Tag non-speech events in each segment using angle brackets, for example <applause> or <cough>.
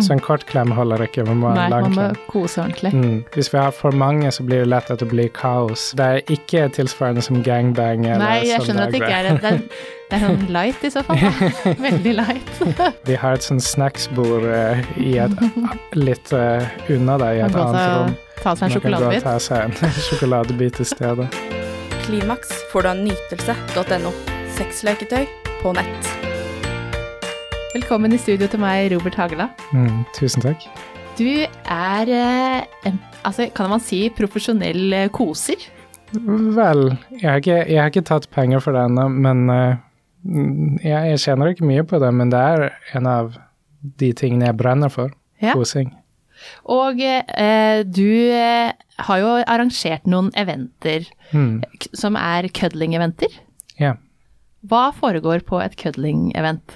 Så en kort klem holder ikke, man må ha Nei, en lang man må klem. kose ordentlig. Mm. Hvis vi har for mange, så blir det lett at det blir kaos. Det er ikke tilsvarende som gangbang. Eller Nei, jeg sånn skjønner at det ikke er det. Er, det er sånn light i så fall. Da. <laughs> Veldig light. <laughs> Vi har et sånn snacksbord uh, i et, <laughs> litt uh, unna deg i et annet rom. ta seg en sjokoladebit. Man kan gå og ta seg en sjokoladebit i stedet. Klimaks får du av nytelse.no. Sexleketøy på nett. Velkommen i studio til meg, Robert Hagela. Mm, tusen takk. Du er, eh, en, altså, kan man si, profesjonell eh, koser? Vel, jeg har ikke, jeg har ikke tatt penger for det ennå, men eh, mm, jeg, jeg tjener ikke mye på det, men det er en av de tingene jeg brenner for. Ja. Kosing. Og eh, du har jo arrangert noen eventer Mm, som er cuddling-eventer. ja. Hva foregår på et cuddling-event?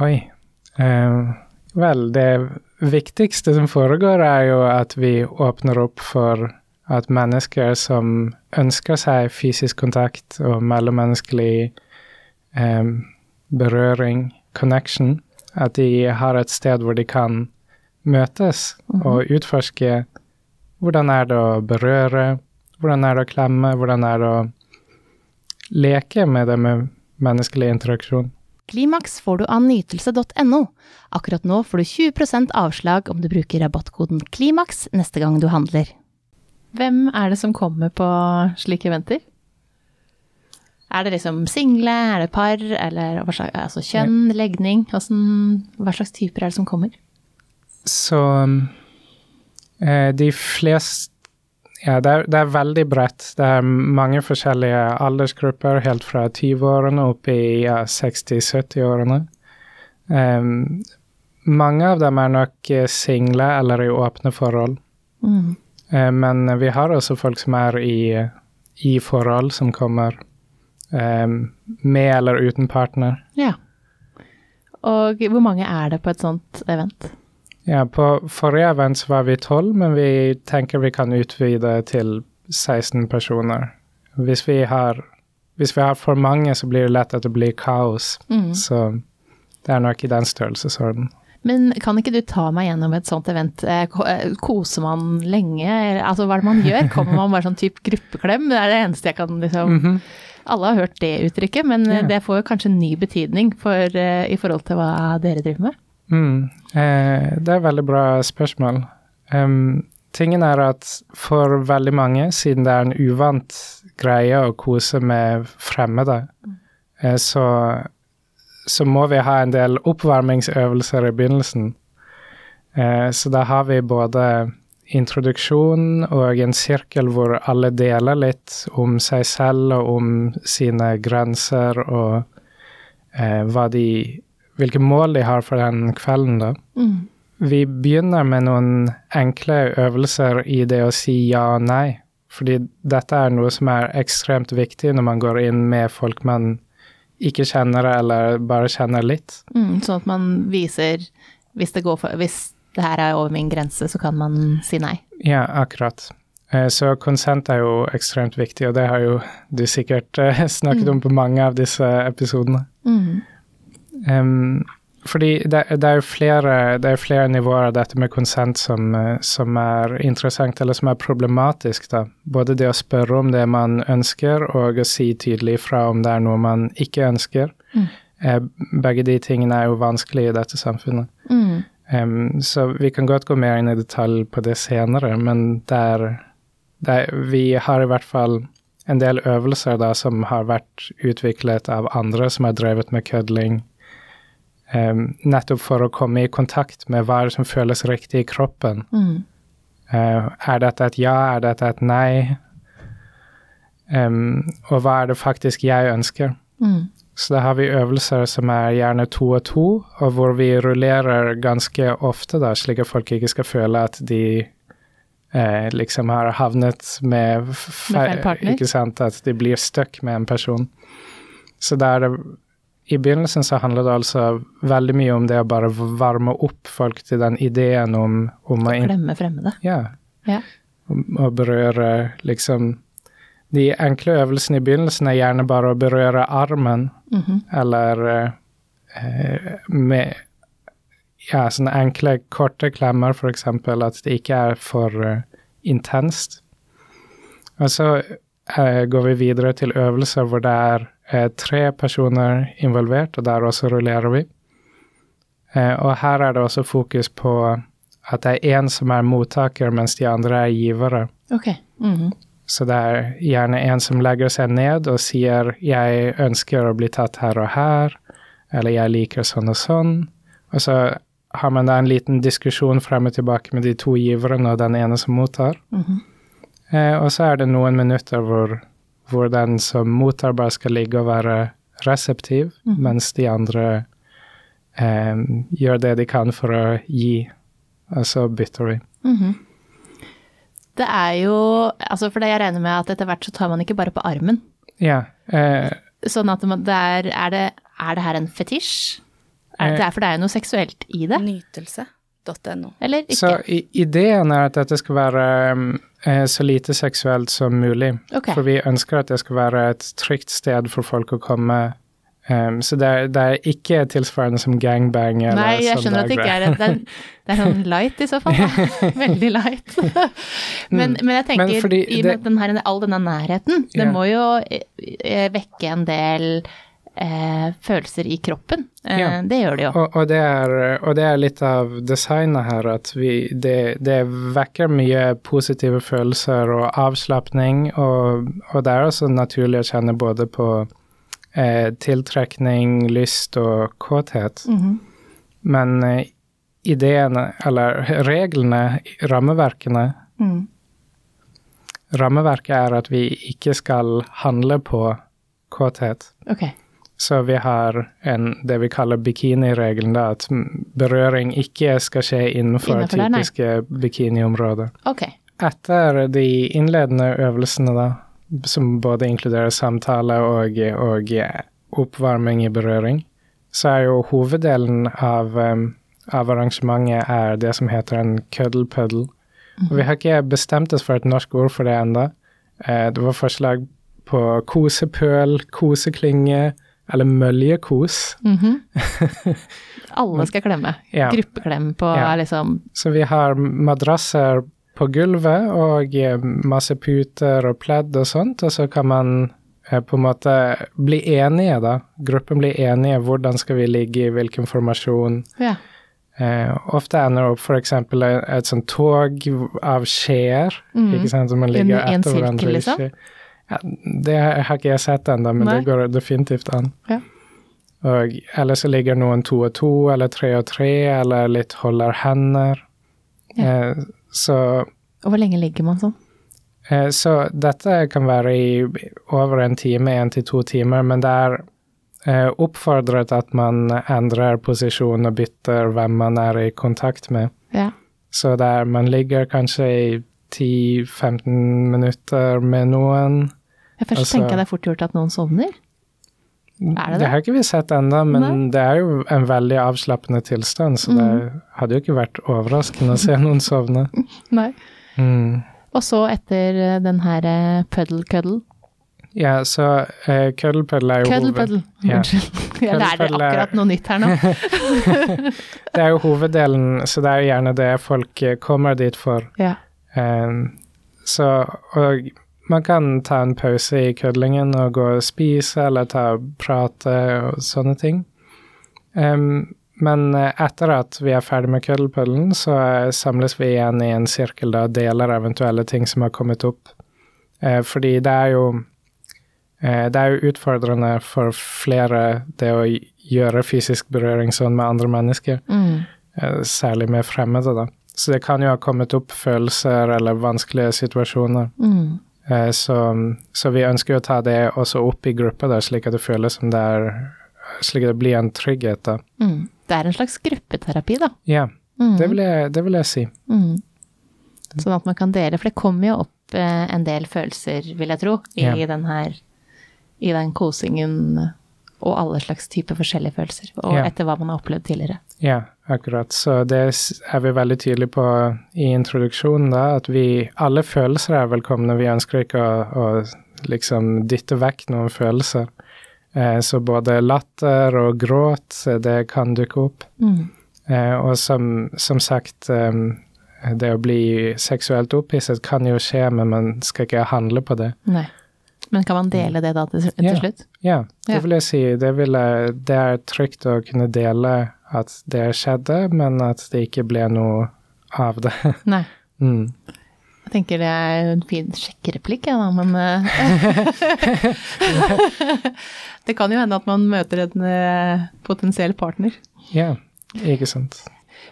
Oi. Eh, vel, det viktigste som foregår, er jo at vi åpner opp for at mennesker som ønsker seg fysisk kontakt og mellommenneskelig eh, berøring, connection, at de har et sted hvor de kan møtes og utforske hvordan er det å berøre, hvordan er det å klemme, hvordan er det å leke med det med menneskelig interaksjon. Klimaks får du av nytelse.no. Akkurat nå får du 20% avslag om du bruker rabattkoden KLIMAKS neste gang du handler. Hvem er det som kommer på slike eventer? Er det liksom single, er det par, eller hva slags, altså kjønn, legning? Hvordan, hva slags typer er det som kommer? Så eh, de fleste Ja, det er, det er veldig bredt. Det er mange forskjellige aldersgrupper, helt fra 20-årene opp i ja, 60-70-årene. Um, mange av dem er nok eh, single eller i åpne forhold. Mm. Uh, men vi har også folk som er i, i forhold, som kommer um, med eller uten partner. Ja. Og hvor mange er det på et sånt event? Ja, på forrige event var vi tolv, men vi tenker vi kan utvide til 16 personer. Hvis vi har, hvis vi har for mange, så blir det lett at det blir kaos. Mm. Så det er nok i den størrelsesorden. Men kan ikke du ta meg gjennom et sånt event? Eh, eh, Koser man lenge? Altså, hva er det man gjør? Kommer man bare sånn type gruppeklem? Det er det eneste jeg kan liksom Mhm. Alle har hørt det uttrykket, men yeah. Det får kanskje ny betydning for, eh, i forhold til hva dere driver med. Mm. Eh, det er et veldig bra spørsmål. Um, tingen er at for veldig mange, siden det er en uvant greie å kose med fremmede, eh, så, så må vi ha en del oppvarmingsøvelser i begynnelsen. Eh, så da har vi både introduksjon og en sirkel hvor alle deler litt om seg selv og om sine grenser og eh, hva de hvilke mål de har for den kvelden, da. Mm. Vi begynner med noen enkle øvelser i det å si ja og nei. Fordi dette er noe som er ekstremt viktig når man går inn med folk man ikke kjenner eller bare kjenner litt. Mm, sånn at man viser hvis det, går for, hvis det her er over min grense, så kan man si nei. Ja, akkurat. Eh, Så konsent er jo ekstremt viktig, og det har jo du sikkert <laughs> snakket snakket om på mange av disse episodene. Mm. Em, fordi det, det er flere, det er flere nivåer av dette med konsent som, eh, som er interessant, eller som er problematisk. da. Både det å spørre om det man ønsker, og å si tydelig fra om det er noe man ikke ønsker. Mm. Eh, begge de tingene er jo vanskelig i dette samfunnet. Mm. Um, så vi kan godt gå mer inn i detalj på det senere, men det er, det er, vi har i hvert fall en del øvelser da som har vært utviklet av andre som har drevet med kødling, em, nettopp for å komme i kontakt med hva som føles riktig i kroppen. Mm. Uh, er dette et ja, er dette et nei? Um, og hva er det faktisk jeg ønsker? Mm. Så da har vi øvelser som er gjerne to og to, og hvor vi rullerer ganske ofte, da, slik at folk ikke skal føle at de eh, liksom har havnet Med feil partner. Ikke sant, at de blir stuck med en person. Så da er det I begynnelsen så handler det altså veldig mye om det å bare varme opp folk til den ideen om, om å Glemme fremmede. ja, Ja. å berøre liksom De enkle øvelsene i begynnelsen er gjerne bare å berøre armen Mhm. eller eh, med ja, sånne enkle, korte klemmer, eksempel, at det ikke er for uh, intenst. Og så uh, går vi videre til øvelser hvor det er eh, tre personer involvert, og der også rullerer vi. Eh, og her er det også fokus på at det er én som er mottaker, mens de andre er givere. Ok. -hmm. Så det er gjerne en som legger seg ned og sier 'jeg ønsker å bli tatt her og her', eller 'jeg liker sånn og sånn'. Og så har man da en liten diskusjon frem og tilbake med de to giverne og den ene som mottar. Mhm. Eh, og så er det noen minutter hvor, hvor den som mottar, bare skal ligge og være reseptiv, mm. mens de andre eh, gjør det de kan for å gi, og så bytter vi. Mhm. Det er jo Altså, for det jeg regner med at etter hvert så tar man ikke bare på armen. Ja. Eh, Sånn at man- det er Er det, er det her en fetisj? Er Eh. det er, for det er jo noe seksuelt i det, Nytelse.no. eller ikke? Så i, ideen er at dette skal være um, eh, så lite seksuelt som mulig. Okay. For vi ønsker at det skal være et trygt sted for folk å komme. Um, så det er, det er ikke tilsvarende som gangbang eller Nei, jeg skjønner at det ikke er det. Er, det er sånn <laughs> light i så fall. Da. <laughs> Veldig light. men, men jeg tenker, Mm. Men i og med all denne nærheten, det yeah. må jo eh, vekke en del eh, følelser i kroppen. Eh, Ja. Det gjør det jo. Og, og, det er, og det er litt av designet her, at vi, det, det vekker mye positive følelser og avslapning, og, og det er også naturlig å kjenne både på eh, tiltrekning, lyst og kåthet. Mhm. Men eh, ideene, eller reglene, rammeverkene Mm. Rammeverket er at vi ikke skal handle på kåthet. Ok. Så vi har en, det vi kaller bikiniregelen, da, at berøring ikke skal skje innenfor, Innenfor typiske bikiniområder. Okay. Etter de innledende øvelsene, da, som både inkluderer samtale og, og oppvarming i berøring, så er jo hoveddelen av, av arrangementet er det som heter en cuddle puddle. Og vi har ikke bestemt oss for et norsk ord for det ennå. Eh, det var forslag på kosepøl, koseklinge eller møljekos. Mhm. <laughs> Alle skal klemme. Ja. Gruppeklem på Ja. liksom Så vi har madrasser på gulvet og eh, masse puter og pledd og sånt, og så kan man eh, på en måte bli enige, da. Gruppen blir enige. Hvordan skal vi ligge i hvilken formasjon? Ja. Eh, ofte ender det opp f.eks. et, et sånt tog av skjeer, mm. ikke sant, som man ligger etter hverandre. liksom? Ja, det har ikke jeg sett ennå, men Nei. det går definitivt an. Ja. Og, eller så ligger noen to og to, eller tre og tre, eller litt holder hender. Ja. Eh, så, Og hvor lenge ligger man sånn? eh, så dette kan være i over en time, én til to timer, men det er eh, oppfordret at man endrer posisjon og bytter hvem man er i kontakt med. Ja. Så der man ligger kanskje i 10-15 minutter med noen. Jeg først Altså- tenker jeg det er fort gjort at noen sovner. Er det det? har ikke vi sett ennå, men Nei. det er jo en veldig avslappende tilstand, så det hadde jo ikke vært overraskende å se <laughs> noen sovne. Nei. Mm. Og så etter eh, den her eh, puddle cuddle. Ja, så uh, cuddle puddle er jo Cuddle hoved- puddle. Ja. Unnskyld. <laughs> Jeg lærer er- akkurat noe nytt her nå. <laughs> Det er jo hoveddelen, så det er jo gjerne det folk eh, kommer dit for. Ja. Um, så og man kan ta en pause i kødlingen og gå og spise eller ta og prate og sånne ting. Um, men eh, etter at vi er ferdig med køddelpullen så eh, samles vi igjen i en sirkel og deler eventuelle ting som har kommet opp. Uh, fordi det er jo uh, det er jo utfordrende for flere det å gjøre fysisk berøring sånn med andre mennesker. Mm. Uh, særlig med fremmede, da. Så det kan jo ha kommet opp følelser eller vanskelige situasjoner. Mm. Eh, så, så vi ønsker å ta det også opp i gruppa, der, slik at det føles som det er Slik at det blir en trygghet, da. Mm. Det er en slags gruppeterapi, da. Ja, Mm. det vil jeg, det vil jeg si. Mm. Sånn at man kan dele, for det kommer jo opp eh, en del følelser, vil jeg tro, i Ja. den her I den kosingen og alle slags typer forskjellige følelser. Og yeah. etter hva man har opplevd tidligere. Ja, akkurat. Så det er vi veldig tydelige på i introduksjonen, da, at vi Alle følelser er velkomne. Vi ønsker ikke å, å liksom dytte vekk noen følelser. Eh, så både latter og gråt, det kan dukke opp. Mm. Eh, og som, som sagt, um, det å bli seksuelt opphisset kan jo skje, men man skal ikke handle på det. Nei. Men kan man dele det da til, til Ja. slutt? Ja, det vil jeg si. Det, vil det er trygt å kunne dele at det skjedde, men at det ikke ble noe av det. <laughs> Nei. Mm. Jeg tenker det er en fin sjekkereplikk, jeg da, men eh, <laughs> Det kan jo hende at man møter en eh, potensiell partner. Ja, ikke sant.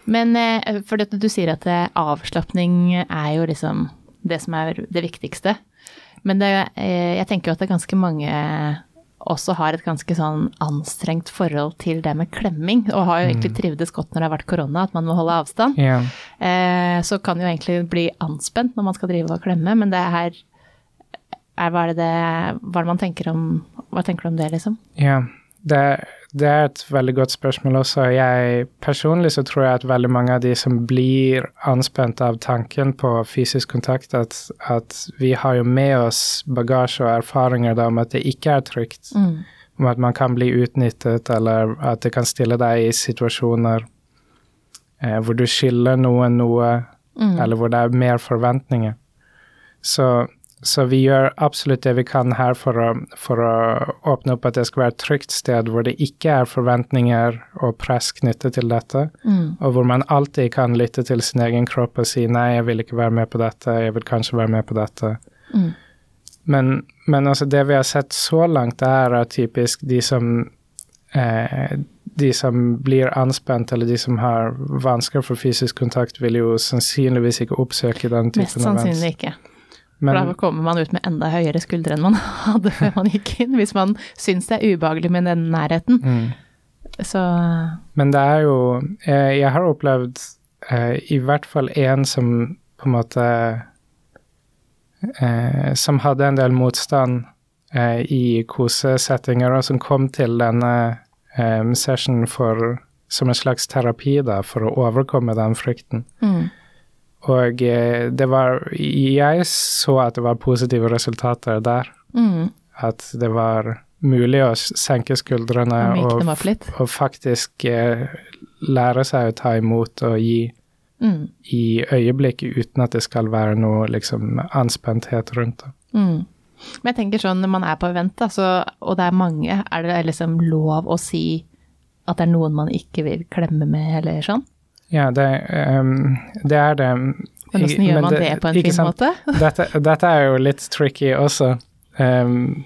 Men eh, for det, du sier at avslapning er jo liksom det som er det viktigste. Men det, eh, jeg tenker jo at det er ganske mange også har et ganske sånn anstrengt forhold til det med klemming, og har jo egentlig trivdes godt når det har vært korona, at man må holde avstand. Yeah. Eh, så kan jo egentlig bli anspent når man skal drive og klemme, men det her er hva er det, hva er det man tenker om Hva tenker du om det, liksom? Ja, det, det er et veldig godt spørsmål også. Jeg personlig så tror jeg at veldig mange av de som blir anspent av tanken på fysisk kontakt, at, at vi har jo med oss bagasje og erfaringer da om at det ikke er trygt. Mm. Om at man kan bli utnyttet, eller at det kan stille deg i situasjoner eh, hvor du skylder noen noe, Mm. eller hvor det er mer forventninger. Så, så vi gjør absolutt det vi kan her for å, for å åpne opp at det skal være et trygt sted hvor det ikke er forventninger og press knyttet til dette, Mm. og hvor man alltid kan lytte til sin egen kropp og si nei, jeg vil ikke være med på dette, jeg vil kanskje være med på dette. Mm. Men, men altså det vi har sett så langt, er typisk de som eh, de som blir anspent, eller de som har vansker for fysisk kontakt, vil jo sannsynligvis ikke oppsøke den typen av Mest sannsynlig ikke. For da kommer man ut med enda høyere skuldre enn man <laughs> hadde før man gikk inn, hvis man syns det er ubehagelig med den nærheten. mm. Så men det er jo Jeg, Jeg har opplevd eh, i hvert fall én som på en måte eh, Som hadde en del motstand eh, i kosesettinger, og som kom til denne eh, session for som en slags terapi, da, for å overkomme den frykten. mm, Og eh, det var Jeg så at det var positive resultater der. mm, At det var mulig å senke skuldrene og og, faktisk eh, lære seg å ta imot og gi Mm, i øyeblikket uten at det skal være noe liksom anspenthet rundt det. mm. Men jeg tenker sånn når man er på event, da, så, og det er mange, er det liksom lov å si at det er noen man ikke vil klemme med, eller sånn? Ja, det, um, det er det. Men hvordan gjør man det, på en fin måte? <laughs> Dette, dette er jo litt tricky også. Um,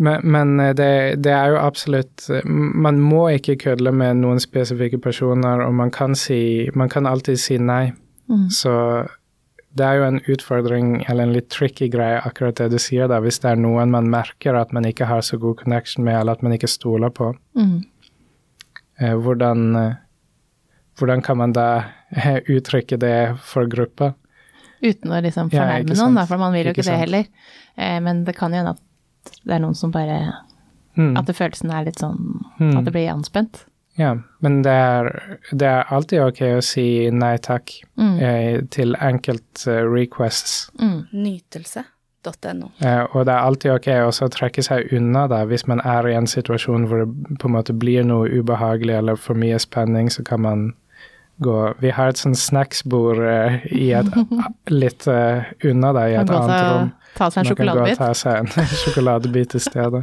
men men det, det er jo absolutt Man må ikke kødde med noen spesifikke personer, og man kan, si, man kan alltid si nei. Mm. Så det er jo en utfordring, eller en litt tricky greie, akkurat det du sier da, hvis det er noen man merker at man ikke har så god connection med, eller at man ikke stoler på. Mm. Eh, hvordan, eh, hvordan kan man da eh, uttrykke det for gruppa? Uten å liksom fornærme ja, noen, da, for man vil jo Ikke ikke, det heller. Eh, men det kan jo hende at det er noen som bare Mm. At følelsen er litt sånn Mm. At det blir anspent. Ja, men det er, det er alltid ok å si nei takk Mm. eh, til enkelt uh, requests. Mm. Nytelse.no. Eh, og det er alltid ok å trekke seg unna da, hvis man er i en situasjon hvor det på en måte blir noe ubehagelig eller for mye spenning, så kan man gå Vi har et sånn snacksbord eh, i et, <laughs> litt eh, unna deg i et annet seg, rom. ta seg en Man kan gå og ta seg en <laughs> sjokoladebit i stedet.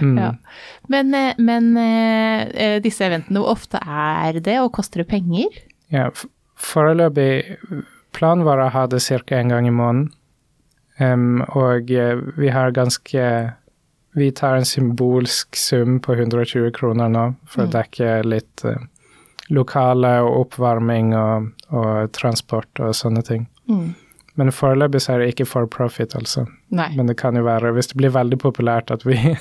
Mm. Ja. Men, eh, men eh, eh, disse eventene, hvor ofte er det, og koster det penger? Ja, foreløpig planen vår er å ha det ca. en gang i måneden. Em, og eh, vi har ganske Vi tar en symbolsk sum på 120 kroner nå for Mm. å dekke litt uh, lokale og oppvarming og, og transport og sånne ting. Mm. Men foreløpig så er det ikke for profit, altså. Nei. Men det kan jo være, hvis det blir veldig populært, at vi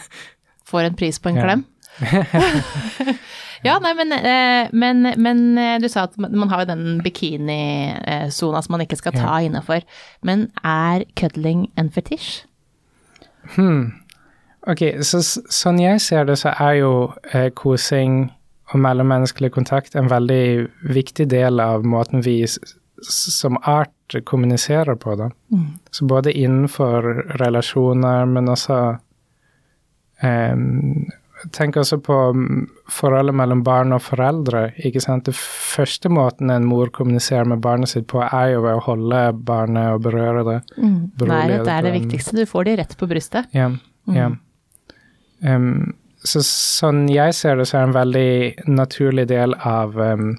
Får en pris på en klem. <laughs> <laughs> ja, nei, men, eh, men, men eh, du sa at man har jo den bikinisona som man ikke skal ta innafor. Men er cuddling en fetisj? Hmm. Ok, så sånn jeg ser det, så er jo eh, kosing og mellommenneskelig kontakt en veldig viktig del av måten vi som art kommuniserer på, da. Så både innenfor relasjoner, men også em, tenk også på mm, forholdet mellom barn og foreldre. ikke sant? Det første måten en mor kommuniserer med barnet sitt på, er jo ved å holde barnet og berøre det. Mm. Nærhet er det det på en- viktigste. Du får de rett på brystet. Ja. ja. Um, så sånn jeg ser det, så er det en veldig naturlig del av, um,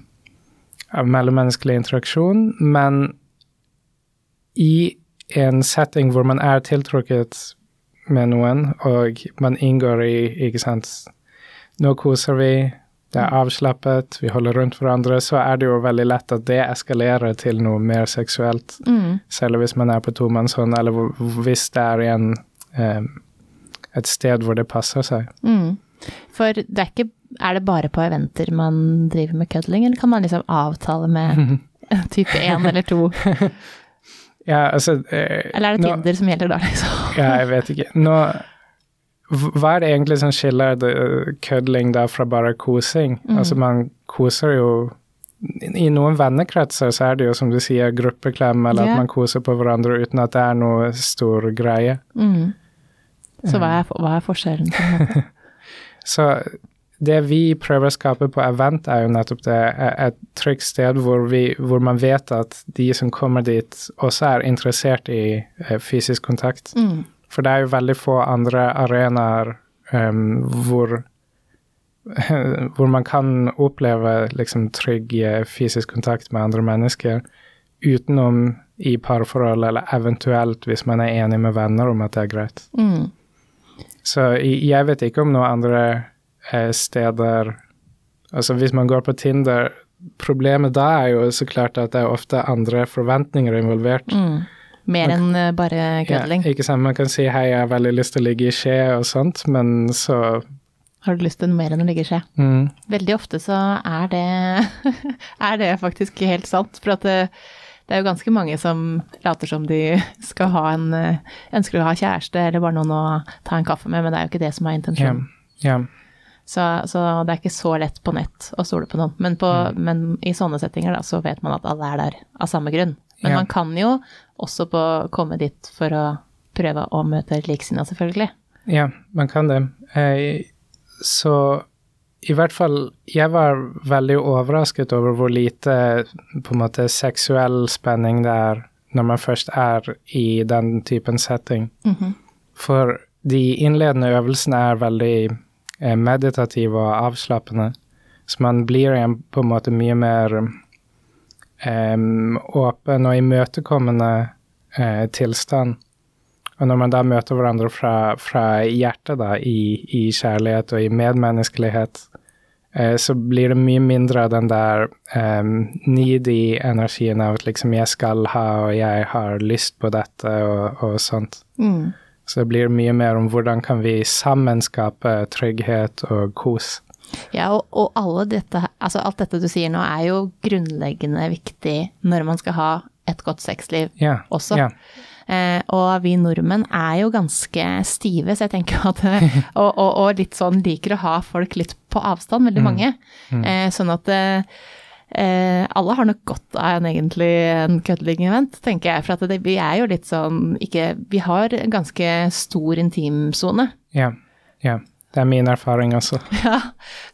av mellommenneskelig interaksjon, men i en setting hvor man er tiltrukket med noen, og man inngår i, ikke sant Nå koser vi, det er avslappet, vi holder rundt hverandre, så er det jo veldig lett at det eskalerer til noe mer seksuelt. Mm. Selv hvis man er på tomannshånd, eller hvis det er en, em, et sted hvor det passer seg. Mm. For det er ikke Er det bare på eventer man driver med cuddling, eller kan man liksom avtale med <laughs> type én eller to? <laughs> Ja, altså eh, Eller er det nå- Tinder som gjelder da, liksom? Ja, jeg vet ikke. Nå, hva er det egentlig som skiller det- cuddling da fra bare kosing? Mm. Altså, man koser jo I noen vennekretser så er det jo, som du sier, gruppeklem, eller yeah. at man koser på hverandre uten at det er noe stor greie. Mm. Så hva er, hva er forskjellen? <laughs> Så det vi prøver å skape på event, er jo nettopp det. Et trygt sted hvor, vi, hvor man vet at de som kommer dit, også er interessert i eh, fysisk kontakt. Mm. For det er jo veldig få andre arenaer um, hvor <laughs> hvor man kan oppleve liksom trygg eh, fysisk kontakt med andre mennesker utenom i parforhold, eller eventuelt hvis man er enig med venner om at det er greit. Mm. Så jeg vet ikke om noen andre steder Altså hvis man går på Tinder Problemet da er jo så klart at det er ofte andre forventninger involvert. Mm. Mer enn eh, bare cuddling. Ja, ikke sant? Man kan si 'hei, jeg har veldig lyst til å ligge i skje' og sånt, men så Har du lyst til noe mer enn å ligge i skje? mm, Veldig ofte så er det, <laughs> er det faktisk helt sant. For at det, det er jo ganske mange som later som de skal ha en eh, Ønsker å ha kjæreste eller bare noen å ta en kaffe med, men det er jo ikke det som er intensjonen. intensjonen. ja. Så, så det er ikke så lett på nett å stole på noen. Men, på, men i sånne settinger da, så vet man at alle er der av samme grunn. Men Ja. man kan jo også på, komme dit for å prøve å møte liksinna, selvfølgelig. Ja, man kan det. Eh, så i hvert fall Jeg var veldig overrasket over hvor lite på en måte seksuell spenning det er når man først er i den typen setting. Mhm. For de innledende øvelsene er veldig eh, meditative og avslappende. Så man blir en på en måte mye mer um, åpen og imøtekommende uh, tilstand. Og når man da møter hverandre fra, fra hjertet, da, i, i kjærlighet og i medmenneskelighet, eh, så blir det mye mindre av den der em, needy energien av at liksom jeg skal ha, og jeg har lyst på dette, og, og sånt. Mm. Så det blir mye mer om hvordan kan vi sammen skape trygghet og kos. Ja, og, og dette, altså alt dette du sier nå er jo grunnleggende viktig når man skal ha et godt sexliv Ja. også. Ja. Eh, og vi nordmenn er jo ganske stive, så jeg tenker at <laughs> og, og, og litt sånn liker å ha folk litt på avstand, veldig mange. Eh, sånn at eh, eh, alle har nok godt av en egentlig en cuddling-event, tenker jeg. For det, vi er jo litt sånn ikke Vi har en ganske stor intimsone. ja. ja. Det er min erfaring også. <laughs> Ja,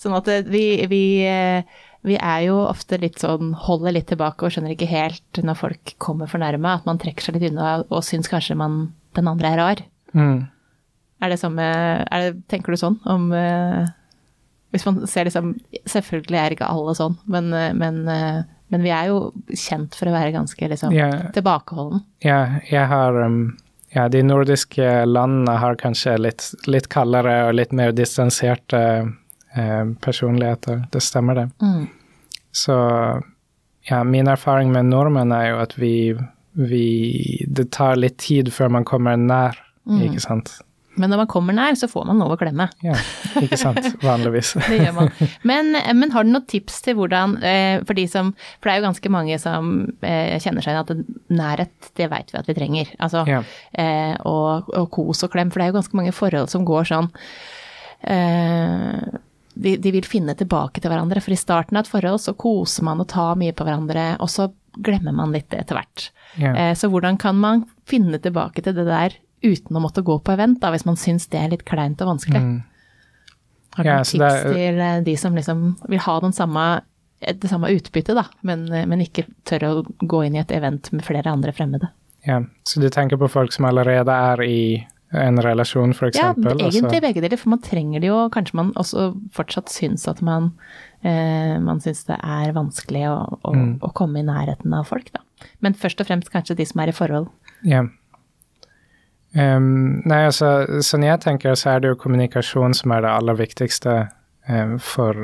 sånn at vi, vi, eh, vi er jo ofte litt sånn, holder litt tilbake og skjønner ikke helt når folk kommer for nærme, at man trekker seg litt unna og syns kanskje man, den andre er rar. Mm. Er det samme, er det, tenker du sånn om eh, Hvis man ser liksom Selvfølgelig er ikke alle sånn, men, eh, men, eh, men vi er jo kjent for å være ganske liksom Ja, tilbakeholden. ja, jeg har um, Ja, de nordiske landene har kanskje litt, litt kaldere og litt mer distanserte eh, personligheter. Det stemmer, det. Mm. Så ja, min erfaring med nordmenn er jo at vi, vi Det tar litt tid før man kommer nær, ikke sant? Men når man kommer nær, så får man lov å klemme. Ja, ikke sant? <laughs> Vanligvis. Det gjør man. Men, men har du noen tips til hvordan, eh, for de som For det er jo ganske mange som eh, kjenner seg igjen at nærhet, det veit vi at vi trenger. Altså, Ja. eh, og, og kos og klem, for det er jo ganske mange forhold som går sånn eh, de, de vil finne tilbake til hverandre, for i starten av et forhold så koser man og tar mye på hverandre, og så glemmer man litt etter hvert. Ja. Eh, så hvordan kan man finne tilbake til det der uten å måtte gå på event, da, hvis man syns det er litt kleint og vanskelig? Mm. Har du Ja, tips det er- til eh, de som liksom vil ha den samme, det samme utbyttet, da, men, eh, men ikke tør å gå inn i et event med flere andre fremmede? Ja, så du tenker på folk som allerede er i en relasjon, for Ja, eksempel? Ja, så- egentlig begge deler, for man trenger det jo, kanskje man også fortsatt syns at man, eh, man syns det er vanskelig å, å, Mm. å komme i nærheten av folk, da. Men først og fremst kanskje de som er i forhold. Ja. Ehm, nei, altså, sånn jeg tenker, så er det jo kommunikasjon som er det aller viktigste um, for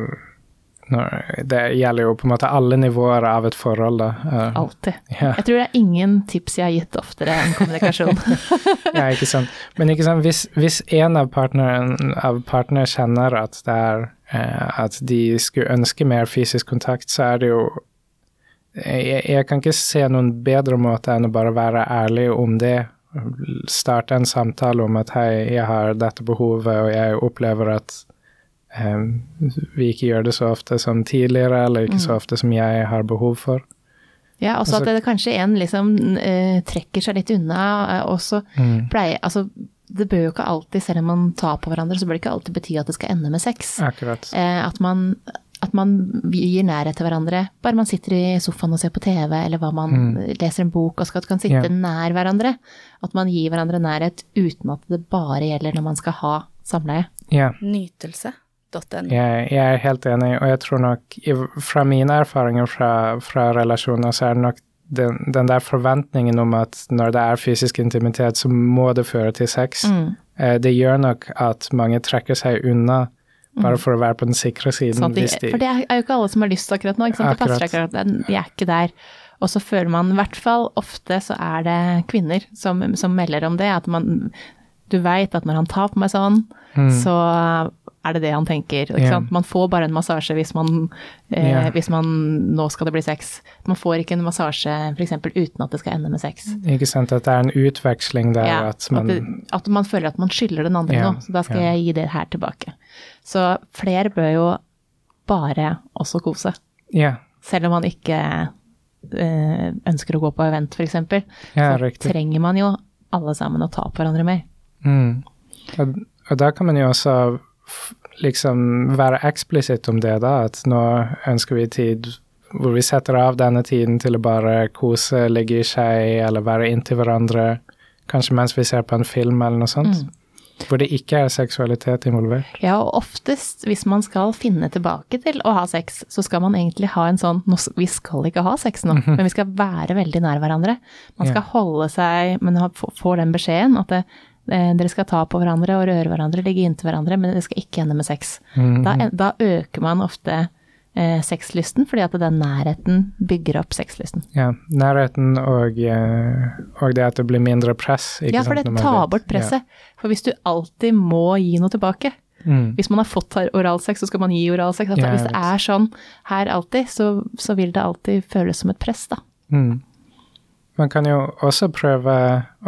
når, Det gjelder jo på en måte alle nivåer av et forhold, da. Eh, Alltid. ja, Jeg tror det er ingen tips jeg har gitt oftere enn kommunikasjon. <laughs> ja, ikke sant. Men ikke sant, hvis, hvis en av partnerne partner kjenner at det er uh, At de skulle ønske mer fysisk kontakt, så er det jo jeg, jeg kan ikke se noen bedre måte enn å bare være ærlig om det. Starte en samtale om at hei, jeg har dette behovet, og jeg opplever at um, vi ikke gjør det så ofte som tidligere, eller ikke så ofte som jeg har behov for. Ja, også Altså- at det kanskje en liksom uh, trekker seg litt unna, eh, og så pleier Altså, det bør jo ikke alltid, selv om man tar på hverandre, så bør det ikke alltid bety at det skal ende med sex. Akkurat. Uh, at man at man gir nærhet til hverandre. Bare man sitter i sofaen og ser på TV, eller hva man leser en bok og skal kan sitte yeah. nær hverandre. At man gir hverandre nærhet uten at det bare gjelder når man skal ha samleie. Yeah. Nytelse.no. Jeg, jeg er helt enig, og jeg tror nok fra mine erfaringer fra, fra relasjoner, så er det nok den, den der forventningen om at når det er fysisk intimitet, så må det føre til sex. Mm. det gjør nok at mange trekker seg unna, bare for å være på den sikre siden. Sånn de, de, for det er jo ikke alle som har lyst akkurat nå. Ikke sant? Det passer Akkurat. akkurat, de er ikke der. Og så føler man, i hvert fall ofte så er det kvinner som, som melder om det, at man Du veit at når han tar på meg sånn, så er det det han tenker. Sant? Man får bare en massasje hvis man, eh, yeah. hvis man Nå skal det bli sex. Man får ikke en massasje f.eks. uten at det skal ende med sex. Ikke sant, at det er en utveksling der Ja, at man at, det, at man føler at man skylder den andre yeah. noe, så da skal jeg gi det her tilbake. Så flere bør jo bare også kose, selv om man ikke eh, ønsker å gå på event f.eks. ja så riktig. trenger man jo alle sammen å ta på hverandre mer. Mm. Og, og da kan man jo også liksom være eksplisitt om det, da. At nå ønsker vi tid hvor vi setter av denne tiden til å bare kose, ligge i skje eller være inntil hverandre. Kanskje mens vi ser på en film eller noe sånt. Hvor det ikke er seksualitet involvert. Ja, og oftest hvis man skal finne tilbake til å ha sex, så skal man egentlig ha en sånn Vi skal ikke ha sex nå, <laughs> men vi skal være veldig nær hverandre. Man skal holde seg, men få- får den beskjeden at det, dere skal ta på hverandre og røre hverandre, ligge inntil hverandre, men det skal ikke ende med sex. Da, da øker man ofte eh, sexlysten, fordi at den nærheten bygger opp sexlysten. Ja, nærheten og, eh, og det at det blir mindre press. Ja, for det tar bort presset. For hvis du alltid må gi noe tilbake, Mm. Hvis man har fått oralsex, så skal man gi oralsex. Altså, Ja, hvis det er sånn her alltid, så, så vil det alltid føles som et press, da. Mm. Man kan jo også prøve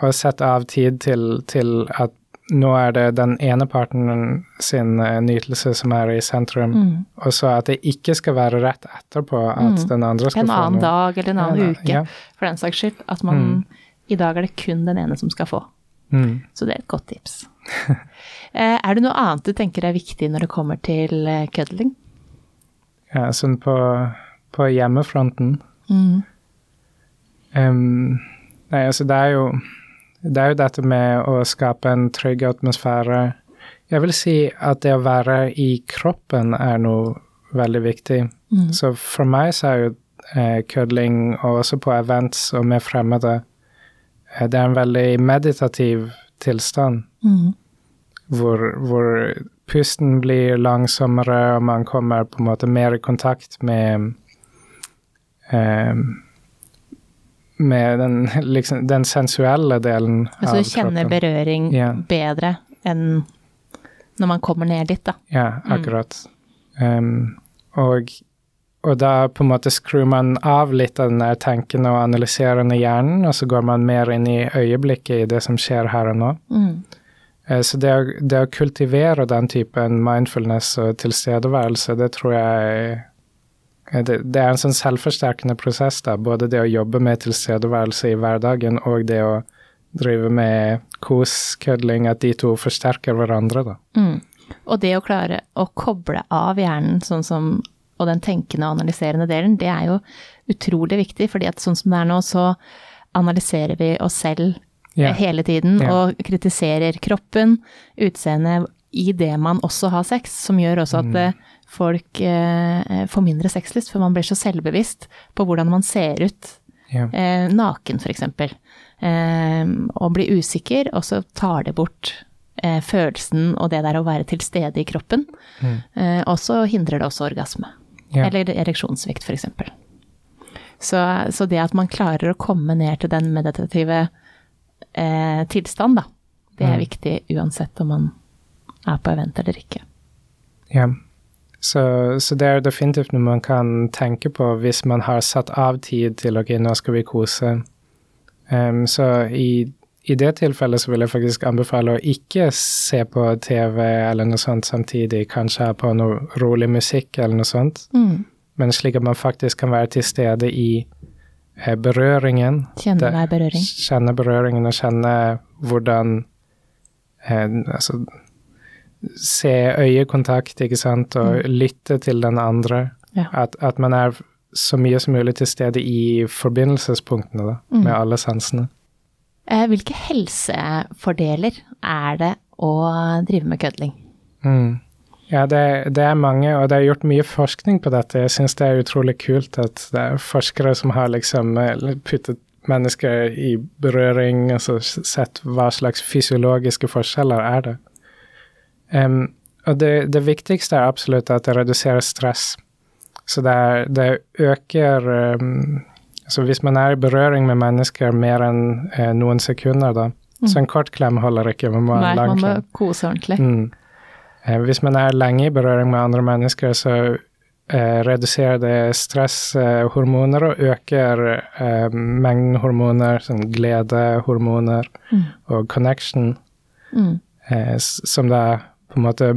å sette av tid til, til at nå er det den ene parten sin eh, nytelse som er i sentrum, Mm. og så at det ikke skal være rett etterpå at den andre skal få noe. En annen dag eller en annen Ja, uke, ja. for den saks skyld. At man I dag er det kun den ene som skal få. Mm. Så det er et godt tips. <laughs> Eh, er det noe annet du tenker er viktig når det kommer til eh, cuddling? Ja, sånn på, på hjemmefronten. Mm. Em, nei, altså det er jo Det er jo dette med å skape en trygg atmosfære. Jeg vil si at det å være i kroppen er noe veldig viktig. Så for meg så er jo eh, kødling, og også på events og med fremmede, eh, det er en veldig meditativ tilstand. Mm. Hvor, hvor pusten blir langsommere, og man kommer på en måte mer i kontakt med eh, med den, liksom, den sensuelle delen Altså av du kjenner berøring yeah. bedre enn når man kommer ned dit, da. Ja, akkurat. Um, og, og da på en måte skrur man av litt av den tenkende og analyserende hjernen, og så går man mer inn i øyeblikket i det som skjer her og nå. Mm. Uh, Så det det å kultivere den typen mindfulness og tilstedeværelse, det tror jeg det, det er en sånn selvforsterkende prosess, da. Både det å jobbe med tilstedeværelse i hverdagen og det å drive med kos, kødling, at de to forsterker hverandre, da. Mm. Og det å klare å koble av hjernen sånn som og den tenkende og analyserende delen, det er jo utrolig viktig, fordi at sånn som det er nå, så analyserer vi oss selv yeah. hele tiden Yeah. og kritiserer kroppen, utseendet, i det man også har sex, som gjør også at Mm. Eh, folk eh, får mindre sexlyst, for man blir så selvbevisst på hvordan man ser ut Ja. eh, naken, eksempel. Eh, og blir usikker, og så tar det bort eh, følelsen og det der å være til stede i kroppen. Mm. Eh, og så hindrer det også orgasme. Ja. Eller ereksjonssvikt, f.eks. Så, så det at man klarer å komme ned til den meditative eh, tilstand, da, det er Mm. viktig uansett om man er på event eller ikke. Ja. Så, så det er definitivt noe man kan tenke på hvis man har satt av tid til ok, nå skal vi kose. Um, så i, i det tilfellet så vil jeg faktisk anbefale å ikke se på TV eller noe sånt samtidig, kanskje ha på noe rolig musikk eller noe sånt, Mm. men slik at man faktisk kan være til stede i eh, berøringen. Kjenne hver berøring. Kjenne berøringen og kjenne hvordan eh, Altså se øyekontakt, ikke sant, og lytte til den andre. Ja. At, at man er så mye som mulig til stede i forbindelsespunktene da, Mm. med alle sansene. Eh, hvilke helsefordeler er det å drive med kødling? Mm. Ja, det, det er mange, og det er gjort mye forskning på dette. Jeg syns det er utrolig kult at det er forskere som har liksom eh, puttet mennesker i berøring, altså sett hva slags fysiologiske forskjeller er det. Em, og det, det viktigste er absolutt at det reduserer stress. Så det, er, det øker um, Så hvis man er i berøring med mennesker mer enn eh, noen sekunder, da Så en kort klem holder ikke, man må ha Nei, en lang man må klem. kose ordentlig. Mm. Eh, hvis man er lenge i berøring med andre mennesker, så eh, reduserer det stresshormoner og øker eh, mengden hormoner, sånn gledehormoner Mm. og connection, Mm. det er som da på en måte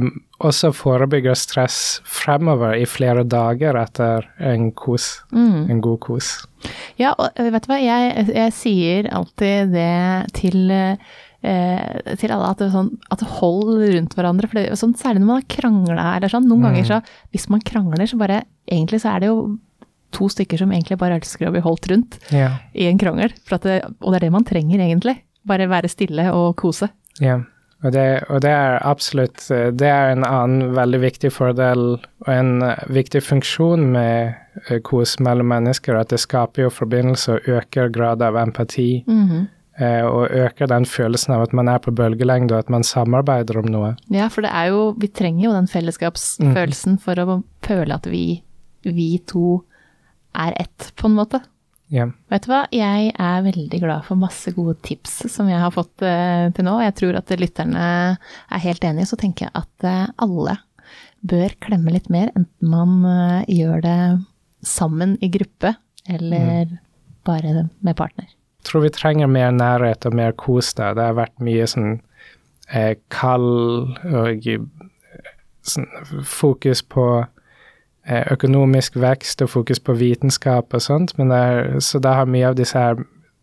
også forebygger stress fremover i flere dager etter en kos, Mm. en god kos. Ja, og øh, vet du hva, jeg, jeg sier alltid det til, eh, til alle, at, sånn, at hold rundt hverandre. For det, sånn, særlig når man har krangla eller sånn. Noen Mm. ganger så, hvis man krangler, så bare Egentlig så er det jo to stykker som egentlig bare elsker å bli holdt rundt yeah. i en krangel. Det, og det er det man trenger, egentlig. Bare være stille og kose. Ja, og det, og det er absolutt eh, Det er en annen veldig viktig fordel og en eh, viktig funksjon med eh, kos mellom mennesker, at det skaper jo forbindelse og øker grad av empati. Mm -hmm. Og øker den følelsen av at man er på bølgelengde, og at man samarbeider om noe. Ja, for det er jo Vi trenger jo den fellesskapsfølelsen for å føle at vi, vi to er ett, på en måte. Ja. Vet du hva, jeg er veldig glad for masse gode tips som jeg har fått uh, til nå. Jeg tror at lytterne er helt enige, så tenker jeg at uh, alle bør klemme litt mer, enten man uh, gjør det sammen i gruppe eller bare med partner. Jeg tror vi trenger mer nærhet og mer kos der. Det har vært mye sånn kald og sånn fokus på økonomisk vekst og fokus på vitenskap og sånt, er, så da har mye av disse her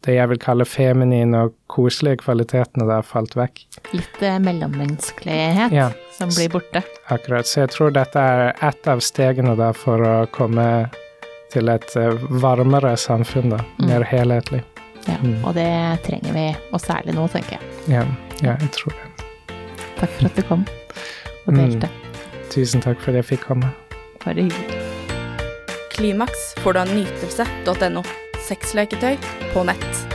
det jeg vil kalle feminine og koselige kvalitetene der falt vekk. Litt eh, mellommenneskelighet Ja. som blir borte. Akkurat. Så jeg tror dette er ett av stegene da for å komme til et eh, varmere samfunn, da. Mm. Mer helhetlig. Ja, Mm. Og det trenger vi, og særlig nå, tenker jeg. Ja, ja, jeg tror det. Takk for at du kom og Mm. delte. Tusen takk for at jeg fikk komme. Bare hyggelig. Klimaks får du av nytelse.no. Sexleketøy på nett.